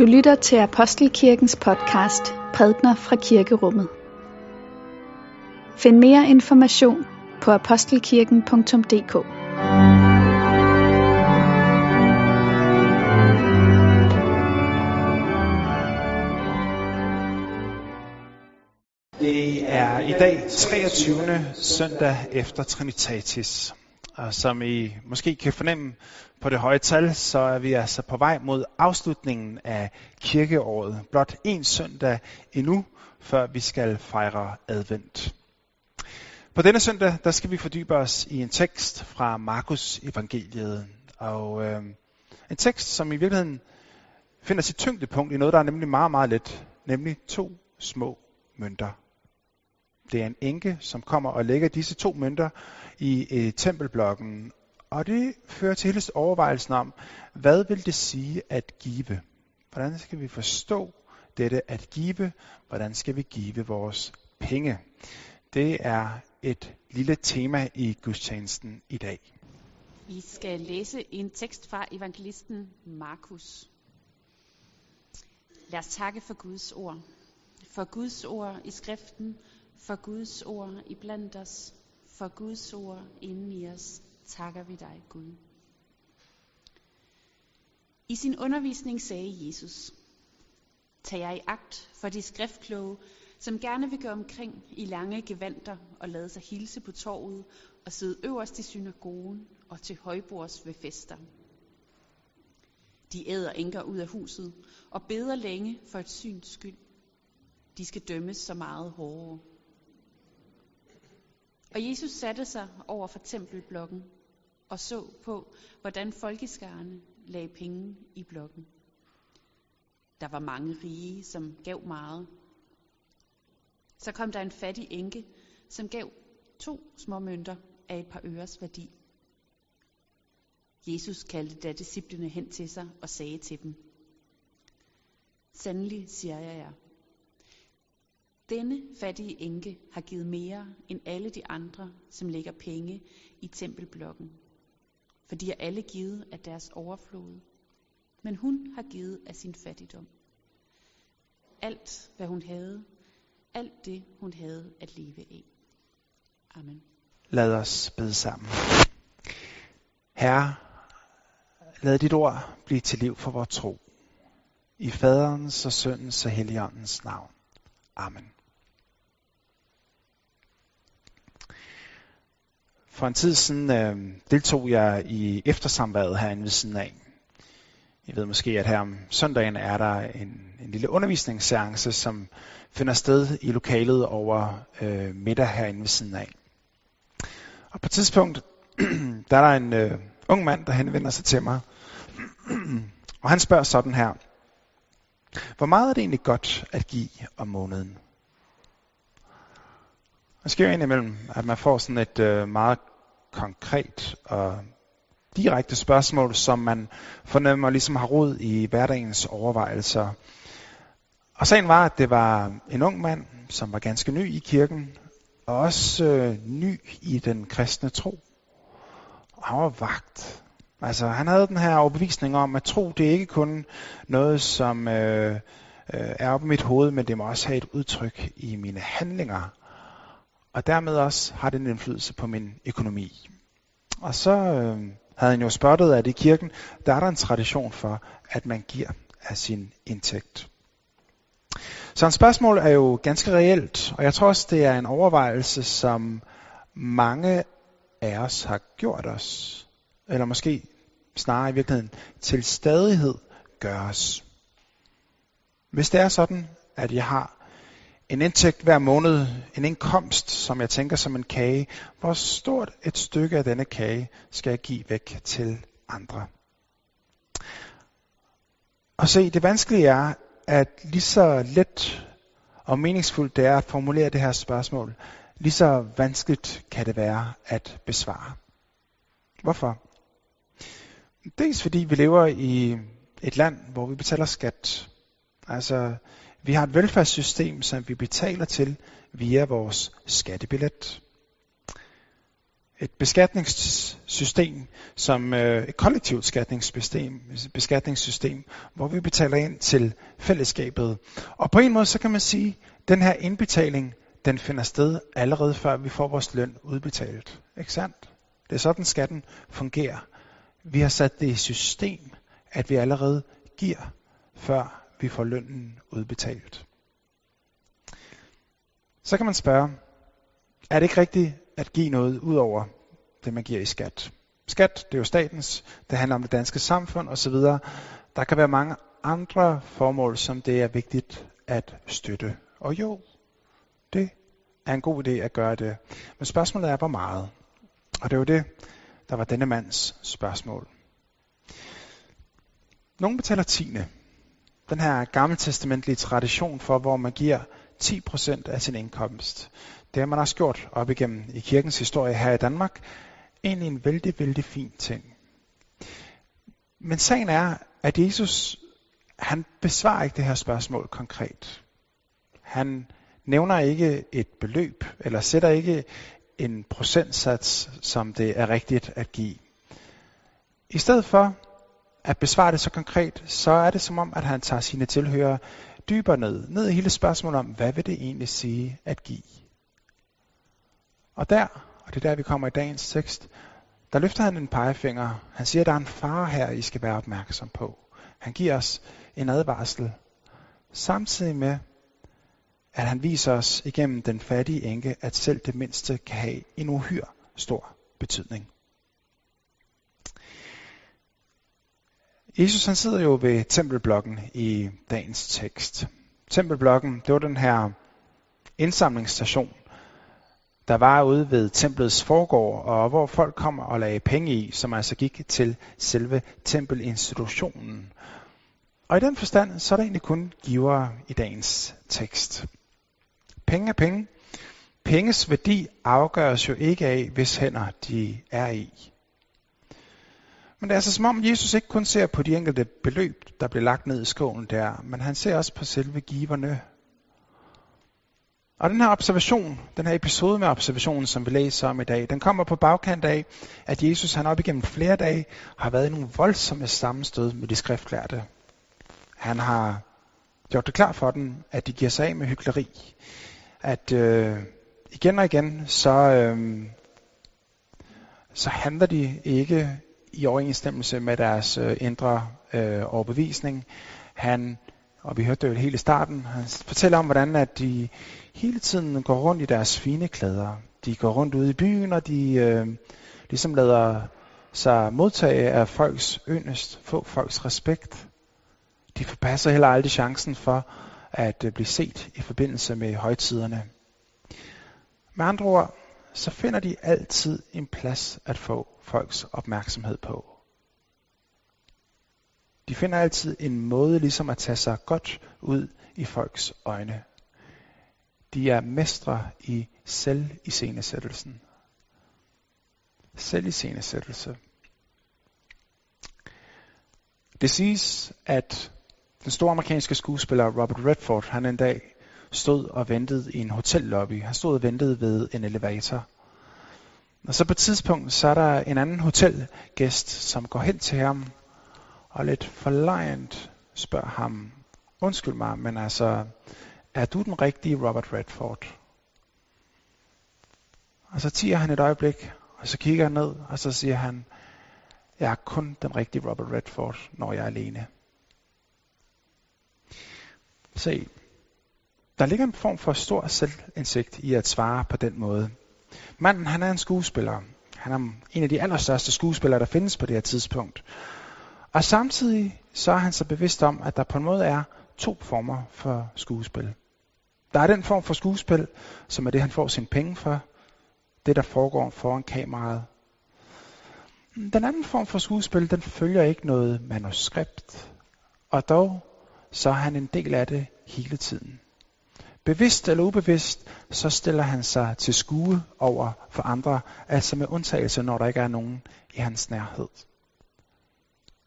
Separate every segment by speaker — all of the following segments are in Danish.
Speaker 1: Du lytter til Apostelkirkens podcast Prædner fra Kirkerummet. Find mere information på apostelkirken.dk
Speaker 2: Det er i dag 23. søndag efter Trinitatis. Og som I måske kan fornemme på det høje tal, så er vi altså på vej mod afslutningen af kirkeåret. Blot en søndag endnu, før vi skal fejre advent. På denne søndag, der skal vi fordybe os i en tekst fra Markus evangeliet. Og øh, en tekst, som i virkeligheden finder sit tyngdepunkt i noget, der er nemlig meget, meget let. Nemlig to små mønter. Det er en enke, som kommer og lægger disse to mønter i øh, tempelblokken. Og det fører til hele overvejelsen om, hvad vil det sige at give? Hvordan skal vi forstå dette at give? Hvordan skal vi give vores penge? Det er et lille tema i gudstjenesten i dag.
Speaker 3: Vi skal læse en tekst fra evangelisten Markus. Lad os takke for Guds ord. For Guds ord i skriften, for Guds ord i blandt os, for Guds ord inden i os, takker vi dig, Gud. I sin undervisning sagde Jesus, Tag jer i agt for de skriftkloge, som gerne vil gå omkring i lange gevanter og lade sig hilse på torvet og sidde øverst i synagogen og til højbords ved fester. De æder enker ud af huset og beder længe for et syns skyld. De skal dømmes så meget hårdere. Og Jesus satte sig over for tempelblokken og så på, hvordan folkeskarne lagde penge i blokken. Der var mange rige, som gav meget. Så kom der en fattig enke, som gav to små mønter af et par øres værdi. Jesus kaldte da disciplene hen til sig og sagde til dem, Sandelig siger jeg jer, denne fattige enke har givet mere end alle de andre, som lægger penge i tempelblokken. For de har alle givet af deres overflod, men hun har givet af sin fattigdom. Alt, hvad hun havde, alt det, hun havde at leve af. Amen.
Speaker 2: Lad os bede sammen. Herre, lad dit ord blive til liv for vores tro. I faderens og søndens og helligåndens navn. Amen. For en tid siden øh, deltog jeg i eftersamværet herinde ved siden af. Jeg ved måske, at her om søndagen er der en, en lille undervisningsseance, som finder sted i lokalet over øh, middag herinde ved siden af. Og på et tidspunkt, der er der en øh, ung mand, der henvender sig til mig. og han spørger sådan her. Hvor meget er det egentlig godt at give om måneden? Det sker indimellem, at man får sådan et øh, meget konkret og direkte spørgsmål, som man fornemmer ligesom har rod i hverdagens overvejelser. Og sagen var, at det var en ung mand, som var ganske ny i kirken, og også øh, ny i den kristne tro. Og han var vagt. Altså, han havde den her overbevisning om, at tro, det er ikke kun noget, som øh, øh, er oppe i mit hoved, men det må også have et udtryk i mine handlinger. Og dermed også har det en indflydelse på min økonomi. Og så øh, havde han jo spottet, at i kirken, der er der en tradition for, at man giver af sin indtægt. Så en spørgsmål er jo ganske reelt, og jeg tror også, det er en overvejelse, som mange af os har gjort os. Eller måske snarere i virkeligheden til stadighed gøres. Hvis det er sådan, at jeg har en indtægt hver måned, en indkomst, som jeg tænker som en kage, hvor stort et stykke af denne kage skal jeg give væk til andre. Og se, det vanskelige er, at lige så let og meningsfuldt det er at formulere det her spørgsmål, lige så vanskeligt kan det være at besvare. Hvorfor? Dels fordi vi lever i et land, hvor vi betaler skat. Altså, vi har et velfærdssystem, som vi betaler til via vores skattebillet. et beskatningssystem, som øh, et kollektivt skatningssystem, beskatningssystem, hvor vi betaler ind til fællesskabet. Og på en måde, så kan man sige, at den her indbetaling, den finder sted allerede før vi får vores løn udbetalt. Ikke sandt? Det er sådan, skatten fungerer. Vi har sat det i system, at vi allerede giver, før vi får lønnen udbetalt. Så kan man spørge, er det ikke rigtigt at give noget ud over det, man giver i skat? Skat, det er jo statens, det handler om det danske samfund osv. Der kan være mange andre formål, som det er vigtigt at støtte. Og jo, det er en god idé at gøre det. Men spørgsmålet er, hvor meget? Og det var det, der var denne mands spørgsmål. Nogle betaler tiende. Den her gammeltestamentlige tradition for, hvor man giver 10% af sin indkomst. Det har man også gjort op igennem i kirkens historie her i Danmark. Egentlig en vældig, vældig fin ting. Men sagen er, at Jesus, han besvarer ikke det her spørgsmål konkret. Han nævner ikke et beløb, eller sætter ikke en procentsats, som det er rigtigt at give. I stedet for at besvare det så konkret, så er det som om, at han tager sine tilhører dybere ned. Ned i hele spørgsmålet om, hvad vil det egentlig sige at give? Og der, og det er der, vi kommer i dagens tekst, der løfter han en pegefinger. Han siger, at der er en far her, I skal være opmærksom på. Han giver os en advarsel, samtidig med, at han viser os igennem den fattige enke, at selv det mindste kan have en uhyr stor betydning. Jesus han sidder jo ved tempelblokken i dagens tekst. Tempelblokken, det var den her indsamlingsstation, der var ude ved templets forgård, og hvor folk kom og lagde penge i, som altså gik til selve tempelinstitutionen. Og i den forstand, så er der egentlig kun givere i dagens tekst. Penge er penge. Penges værdi afgøres jo ikke af, hvis hænder de er i. Men det er altså som om, Jesus ikke kun ser på de enkelte beløb, der blev lagt ned i skålen der, men han ser også på selve giverne. Og den her observation, den her episode med observationen, som vi læser om i dag, den kommer på bagkant af, at Jesus han op igennem flere dage har været i nogle voldsomme sammenstød med de skriftlærte. Han har gjort det klart for dem, at de giver sig af med hykleri. At øh, igen og igen, så, øh, så handler de ikke i overensstemmelse med deres øh, indre øh, overbevisning. Han, og vi hørte det jo helt i starten, han fortæller om, hvordan at de hele tiden går rundt i deres fine klæder. De går rundt ude i byen, og de øh, ligesom lader sig modtage af folks yndest, få folks respekt. De forpasser heller aldrig chancen for at øh, blive set i forbindelse med højtiderne. Med andre ord, så finder de altid en plads at få folks opmærksomhed på. De finder altid en måde ligesom at tage sig godt ud i folks øjne. De er mestre i selviscenesættelsen. Selviscenesættelse. Det siges, at den store amerikanske skuespiller Robert Redford, han en dag stod og ventede i en hotellobby. Han stod og ventede ved en elevator. Og så på et tidspunkt, så er der en anden hotelgæst, som går hen til ham og lidt forlegent spørger ham, undskyld mig, men altså, er du den rigtige Robert Redford? Og så tiger han et øjeblik, og så kigger han ned, og så siger han, jeg er kun den rigtige Robert Redford, når jeg er alene. Se, der ligger en form for stor selvindsigt i at svare på den måde. Manden, han er en skuespiller. Han er en af de allerstørste skuespillere, der findes på det her tidspunkt. Og samtidig så er han så bevidst om, at der på en måde er to former for skuespil. Der er den form for skuespil, som er det, han får sine penge for. Det, der foregår foran kameraet. Den anden form for skuespil, den følger ikke noget manuskript. Og dog, så er han en del af det hele tiden. Bevidst eller ubevidst, så stiller han sig til skue over for andre, altså med undtagelse, når der ikke er nogen i hans nærhed.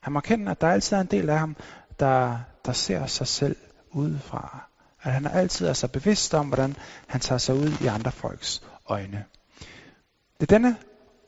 Speaker 2: Han må kende, at der altid er en del af ham, der, der ser sig selv udefra. At han altid er så bevidst om, hvordan han tager sig ud i andre folks øjne. Det er denne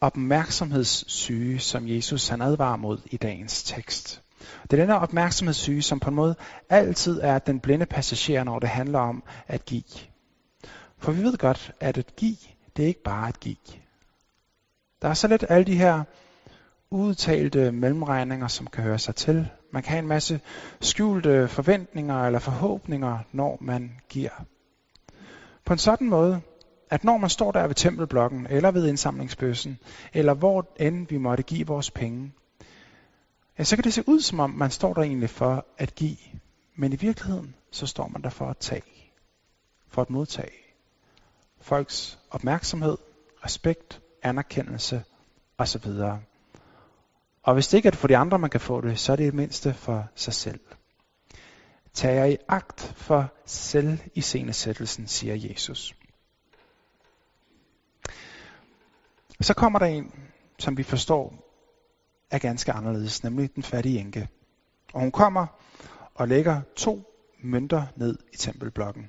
Speaker 2: opmærksomhedssyge, som Jesus han advarer mod i dagens tekst. Det er denne opmærksomhedssyge, som på en måde altid er den blinde passager, når det handler om at give. For vi ved godt, at at give, det er ikke bare at give. Der er så lidt alle de her udtalte mellemregninger, som kan høre sig til. Man kan have en masse skjulte forventninger eller forhåbninger, når man giver. På en sådan måde, at når man står der ved tempelblokken, eller ved indsamlingsbøssen, eller hvor end vi måtte give vores penge, ja, så kan det se ud som om, man står der egentlig for at give. Men i virkeligheden, så står man der for at tage. For at modtage. Folks opmærksomhed, respekt, anerkendelse osv. Og hvis det ikke er for de andre, man kan få det, så er det det mindste for sig selv. Tag jer i agt for selv i scenesættelsen, siger Jesus. Så kommer der en, som vi forstår er ganske anderledes, nemlig den fattige enke. Og hun kommer og lægger to mønter ned i tempelblokken.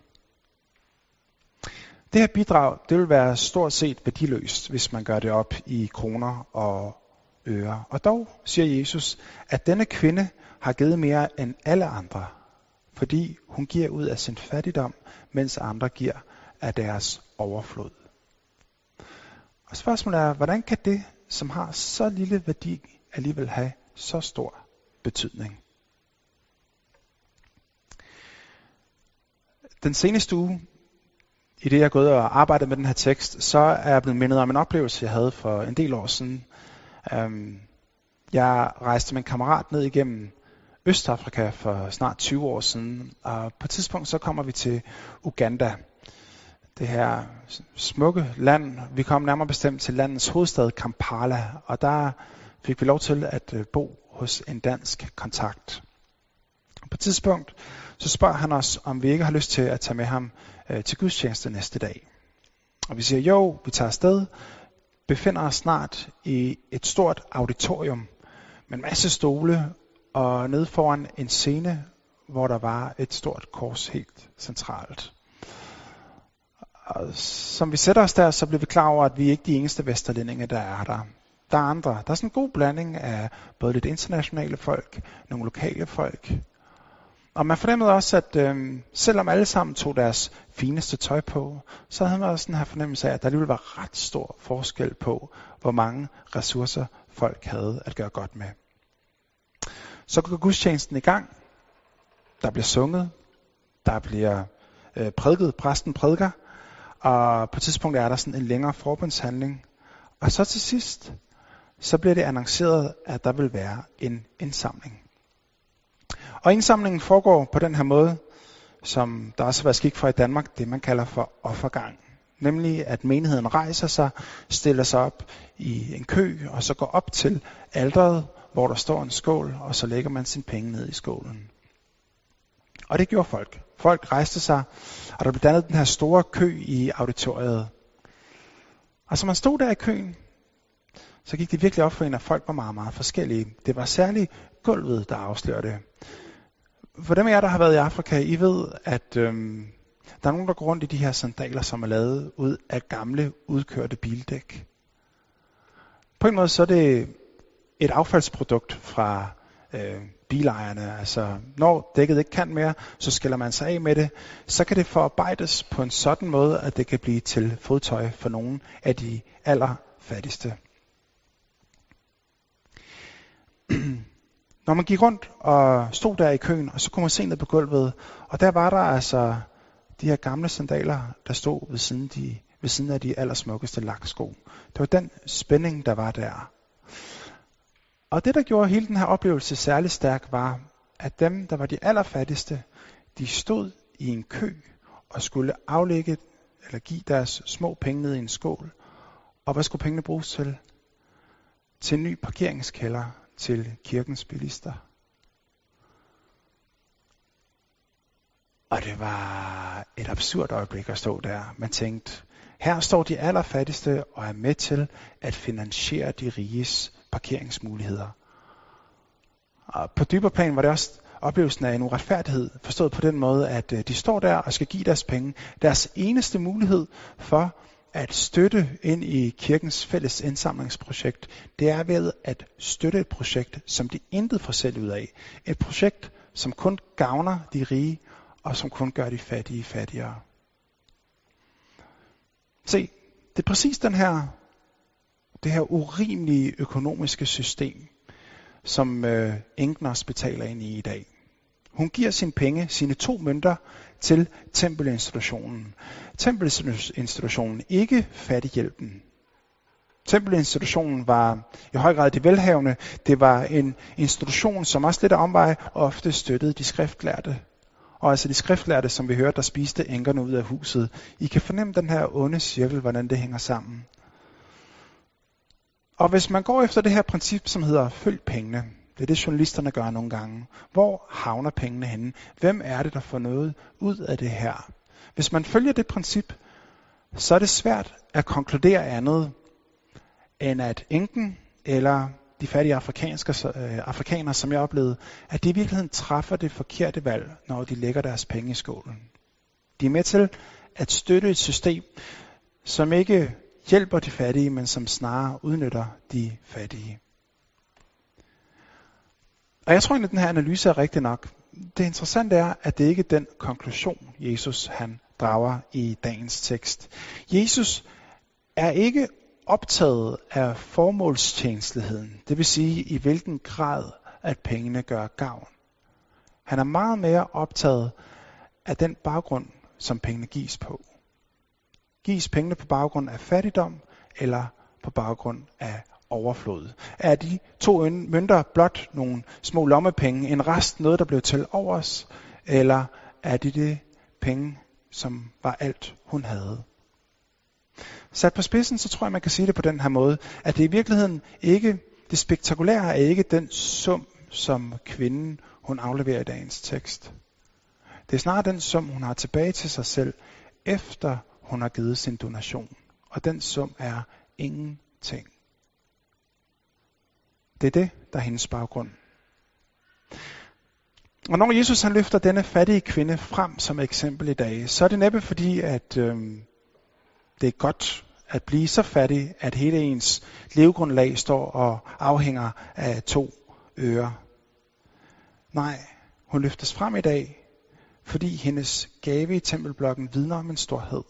Speaker 2: Det her bidrag, det vil være stort set værdiløst, hvis man gør det op i kroner og øre. Og dog siger Jesus, at denne kvinde har givet mere end alle andre, fordi hun giver ud af sin fattigdom, mens andre giver af deres overflod. Og spørgsmålet er, hvordan kan det, som har så lille værdi, alligevel have så stor betydning? Den seneste uge, i det jeg er gået og arbejdet med den her tekst, så er jeg blevet mindet om en oplevelse, jeg havde for en del år siden. Um, jeg rejste med en kammerat ned igennem Østafrika for snart 20 år siden, og på et tidspunkt så kommer vi til Uganda det her smukke land. Vi kom nærmere bestemt til landets hovedstad Kampala, og der fik vi lov til at øh, bo hos en dansk kontakt. På et tidspunkt så spørger han os, om vi ikke har lyst til at tage med ham øh, til gudstjeneste næste dag. Og vi siger, jo, vi tager afsted, befinder os snart i et stort auditorium med en masse stole, og nede foran en scene, hvor der var et stort kors helt centralt. Og som vi sætter os der, så bliver vi klar over, at vi ikke er de eneste vesterlændinge, der er der. Der er andre. Der er sådan en god blanding af både lidt internationale folk, nogle lokale folk. Og man fornemmede også, at øh, selvom alle sammen tog deres fineste tøj på, så havde man også den her fornemmelse af, at der alligevel var ret stor forskel på, hvor mange ressourcer folk havde at gøre godt med. Så går gudstjenesten i gang. Der bliver sunget. Der bliver øh, prædiket. Præsten prædiker. Og på et tidspunkt er der sådan en længere forbundshandling. Og så til sidst, så bliver det annonceret, at der vil være en indsamling. Og indsamlingen foregår på den her måde, som der også har været skik for i Danmark, det man kalder for offergang. Nemlig at menigheden rejser sig, stiller sig op i en kø, og så går op til alderet, hvor der står en skål, og så lægger man sin penge ned i skålen. Og det gjorde folk. Folk rejste sig, og der blev dannet den her store kø i auditoriet. Og så man stod der i køen, så gik det virkelig op for en, at folk var meget, meget forskellige. Det var særligt gulvet, der afslørte det. For dem af jer, der har været i Afrika, I ved, at øhm, der er nogen, der går rundt i de her sandaler, som er lavet ud af gamle, udkørte bildæk. På en måde så er det et affaldsprodukt fra øh, bilejerne. Altså, når dækket ikke kan mere, så skiller man sig af med det. Så kan det forarbejdes på en sådan måde, at det kan blive til fodtøj for nogle af de allerfattigste. Når man gik rundt og stod der i køen, og så kunne man se ned på gulvet, og der var der altså de her gamle sandaler, der stod ved siden, de, ved siden af de allersmukkeste laksko. Det var den spænding, der var der. Og det, der gjorde hele den her oplevelse særlig stærk, var, at dem, der var de allerfattigste, de stod i en kø og skulle aflægge eller give deres små penge ned i en skål. Og hvad skulle pengene bruges til? Til en ny parkeringskælder til kirkens bilister. Og det var et absurd øjeblik at stå der. Man tænkte, her står de allerfattigste og er med til at finansiere de riges parkeringsmuligheder. Og på dybere plan var det også oplevelsen af en uretfærdighed, forstået på den måde, at øh, de står der og skal give deres penge. Deres eneste mulighed for at støtte ind i kirkens fælles indsamlingsprojekt, det er ved at støtte et projekt, som de intet får selv ud af. Et projekt, som kun gavner de rige, og som kun gør de fattige fattigere. Se, det er præcis den her, det her urimelige økonomiske system, som øh, Engners betaler ind i i dag. Hun giver sine penge, sine to mønter, til tempelinstitutionen. Tempelinstitutionen, ikke fattighjælpen. Tempelinstitutionen var i høj grad de velhavende. Det var en institution, som også lidt omvej ofte støttede de skriftlærte. Og altså de skriftlærte, som vi hørte, der spiste enkerne ud af huset. I kan fornemme den her onde cirkel, hvordan det hænger sammen. Og hvis man går efter det her princip, som hedder følg pengene, det er det, journalisterne gør nogle gange. Hvor havner pengene henne? Hvem er det, der får noget ud af det her? Hvis man følger det princip, så er det svært at konkludere andet, end at enken eller de fattige afrikanske, øh, afrikanere, som jeg oplevede, at de i virkeligheden træffer det forkerte valg, når de lægger deres penge i skålen. De er med til at støtte et system, som ikke hjælper de fattige, men som snarere udnytter de fattige. Og jeg tror egentlig, at den her analyse er rigtig nok. Det interessante er, at det ikke er den konklusion, Jesus han drager i dagens tekst. Jesus er ikke optaget af formålstjenestligheden, det vil sige i hvilken grad, at pengene gør gavn. Han er meget mere optaget af den baggrund, som pengene gives på. Gives pengene på baggrund af fattigdom eller på baggrund af overflod? Er de to mønter blot nogle små lommepenge, en rest, noget der blev til overs, eller er de det penge, som var alt, hun havde? Sat på spidsen, så tror jeg, man kan sige det på den her måde, at det i virkeligheden ikke, det spektakulære er ikke den sum, som kvinden, hun afleverer i dagens tekst. Det er snarere den sum, hun har tilbage til sig selv, efter hun har givet sin donation. Og den sum er ingenting. Det er det, der er hendes baggrund. Og når Jesus han løfter denne fattige kvinde frem som eksempel i dag, så er det næppe fordi, at øh, det er godt at blive så fattig, at hele ens levegrundlag står og afhænger af to ører. Nej, hun løftes frem i dag, fordi hendes gave i tempelblokken vidner om en storhed.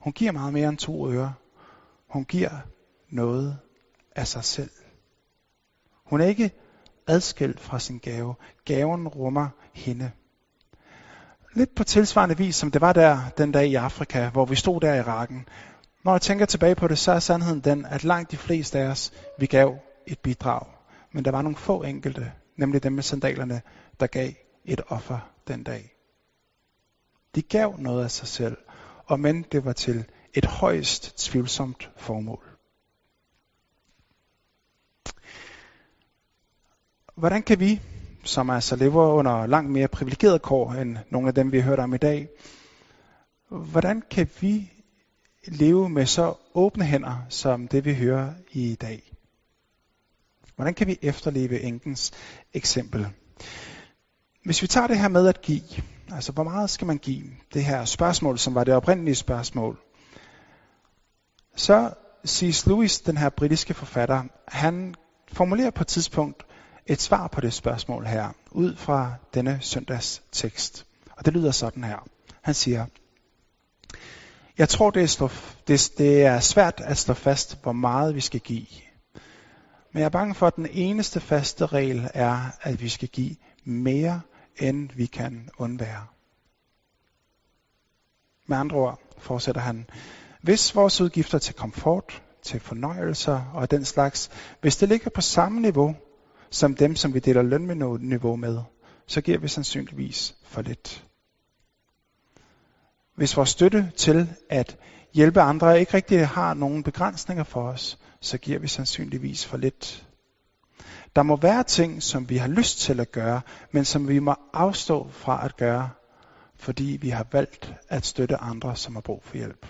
Speaker 2: Hun giver meget mere end to ører. Hun giver noget af sig selv. Hun er ikke adskilt fra sin gave. Gaven rummer hende. Lidt på tilsvarende vis, som det var der den dag i Afrika, hvor vi stod der i rakken. Når jeg tænker tilbage på det, så er sandheden den, at langt de fleste af os, vi gav et bidrag. Men der var nogle få enkelte, nemlig dem med sandalerne, der gav et offer den dag. De gav noget af sig selv, og men det var til et højst tvivlsomt formål. Hvordan kan vi, som altså lever under langt mere privilegeret kår end nogle af dem, vi har hørt om i dag, hvordan kan vi leve med så åbne hænder, som det vi hører i dag? Hvordan kan vi efterleve enkens eksempel? Hvis vi tager det her med at give, altså hvor meget skal man give, det her spørgsmål, som var det oprindelige spørgsmål, så C.S. Lewis, den her britiske forfatter, han formulerer på et tidspunkt et svar på det spørgsmål her, ud fra denne søndags tekst. Og det lyder sådan her. Han siger, jeg tror, det er, stå, det, det er svært at stå fast, hvor meget vi skal give. Men jeg er bange for, at den eneste faste regel er, at vi skal give mere, end vi kan undvære. Med andre ord fortsætter han, hvis vores udgifter til komfort, til fornøjelser og den slags, hvis det ligger på samme niveau som dem, som vi deler lønniveau med, så giver vi sandsynligvis for lidt. Hvis vores støtte til at hjælpe andre ikke rigtig har nogen begrænsninger for os, så giver vi sandsynligvis for lidt. Der må være ting, som vi har lyst til at gøre, men som vi må afstå fra at gøre, fordi vi har valgt at støtte andre, som har brug for hjælp.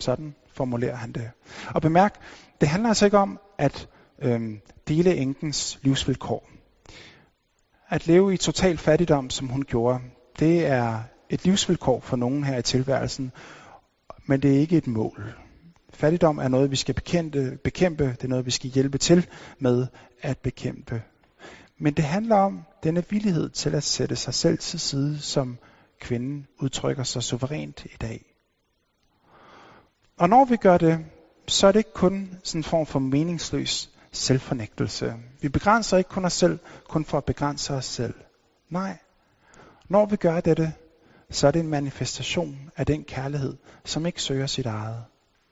Speaker 2: Sådan formulerer han det. Og bemærk, det handler altså ikke om at øhm, dele enkens livsvilkår. At leve i total fattigdom, som hun gjorde, det er et livsvilkår for nogen her i tilværelsen. men det er ikke et mål. Fattigdom er noget, vi skal bekæmpe, bekæmpe. Det er noget, vi skal hjælpe til med at bekæmpe. Men det handler om denne villighed til at sætte sig selv til side, som kvinden udtrykker sig suverænt i dag. Og når vi gør det, så er det ikke kun sådan en form for meningsløs selvfornægtelse. Vi begrænser ikke kun os selv, kun for at begrænse os selv. Nej, når vi gør dette, så er det en manifestation af den kærlighed, som ikke søger sit eget.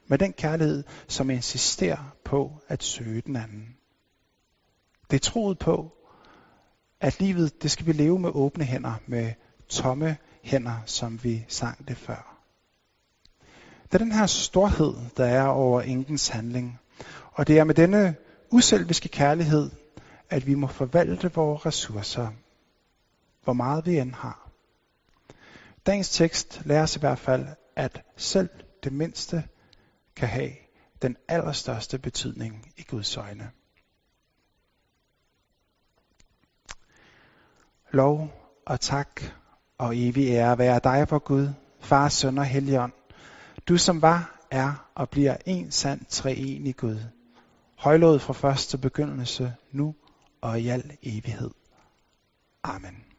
Speaker 2: Men den kærlighed, som insisterer på at søge den anden. Det er troet på, at livet, det skal vi leve med åbne hænder, med tomme hænder, som vi sang det før. Det er den her storhed, der er over enkens handling. Og det er med denne uselviske kærlighed, at vi må forvalte vores ressourcer, hvor meget vi end har. Dagens tekst lærer os i hvert fald, at selv det mindste kan have den allerstørste betydning i Guds øjne. Lov og tak og evig ære være dig, for Gud, Far, Søn og Helligånd. Du som var, er og bliver en sand treenig Gud. Højlået fra første begyndelse, nu og i al evighed. Amen.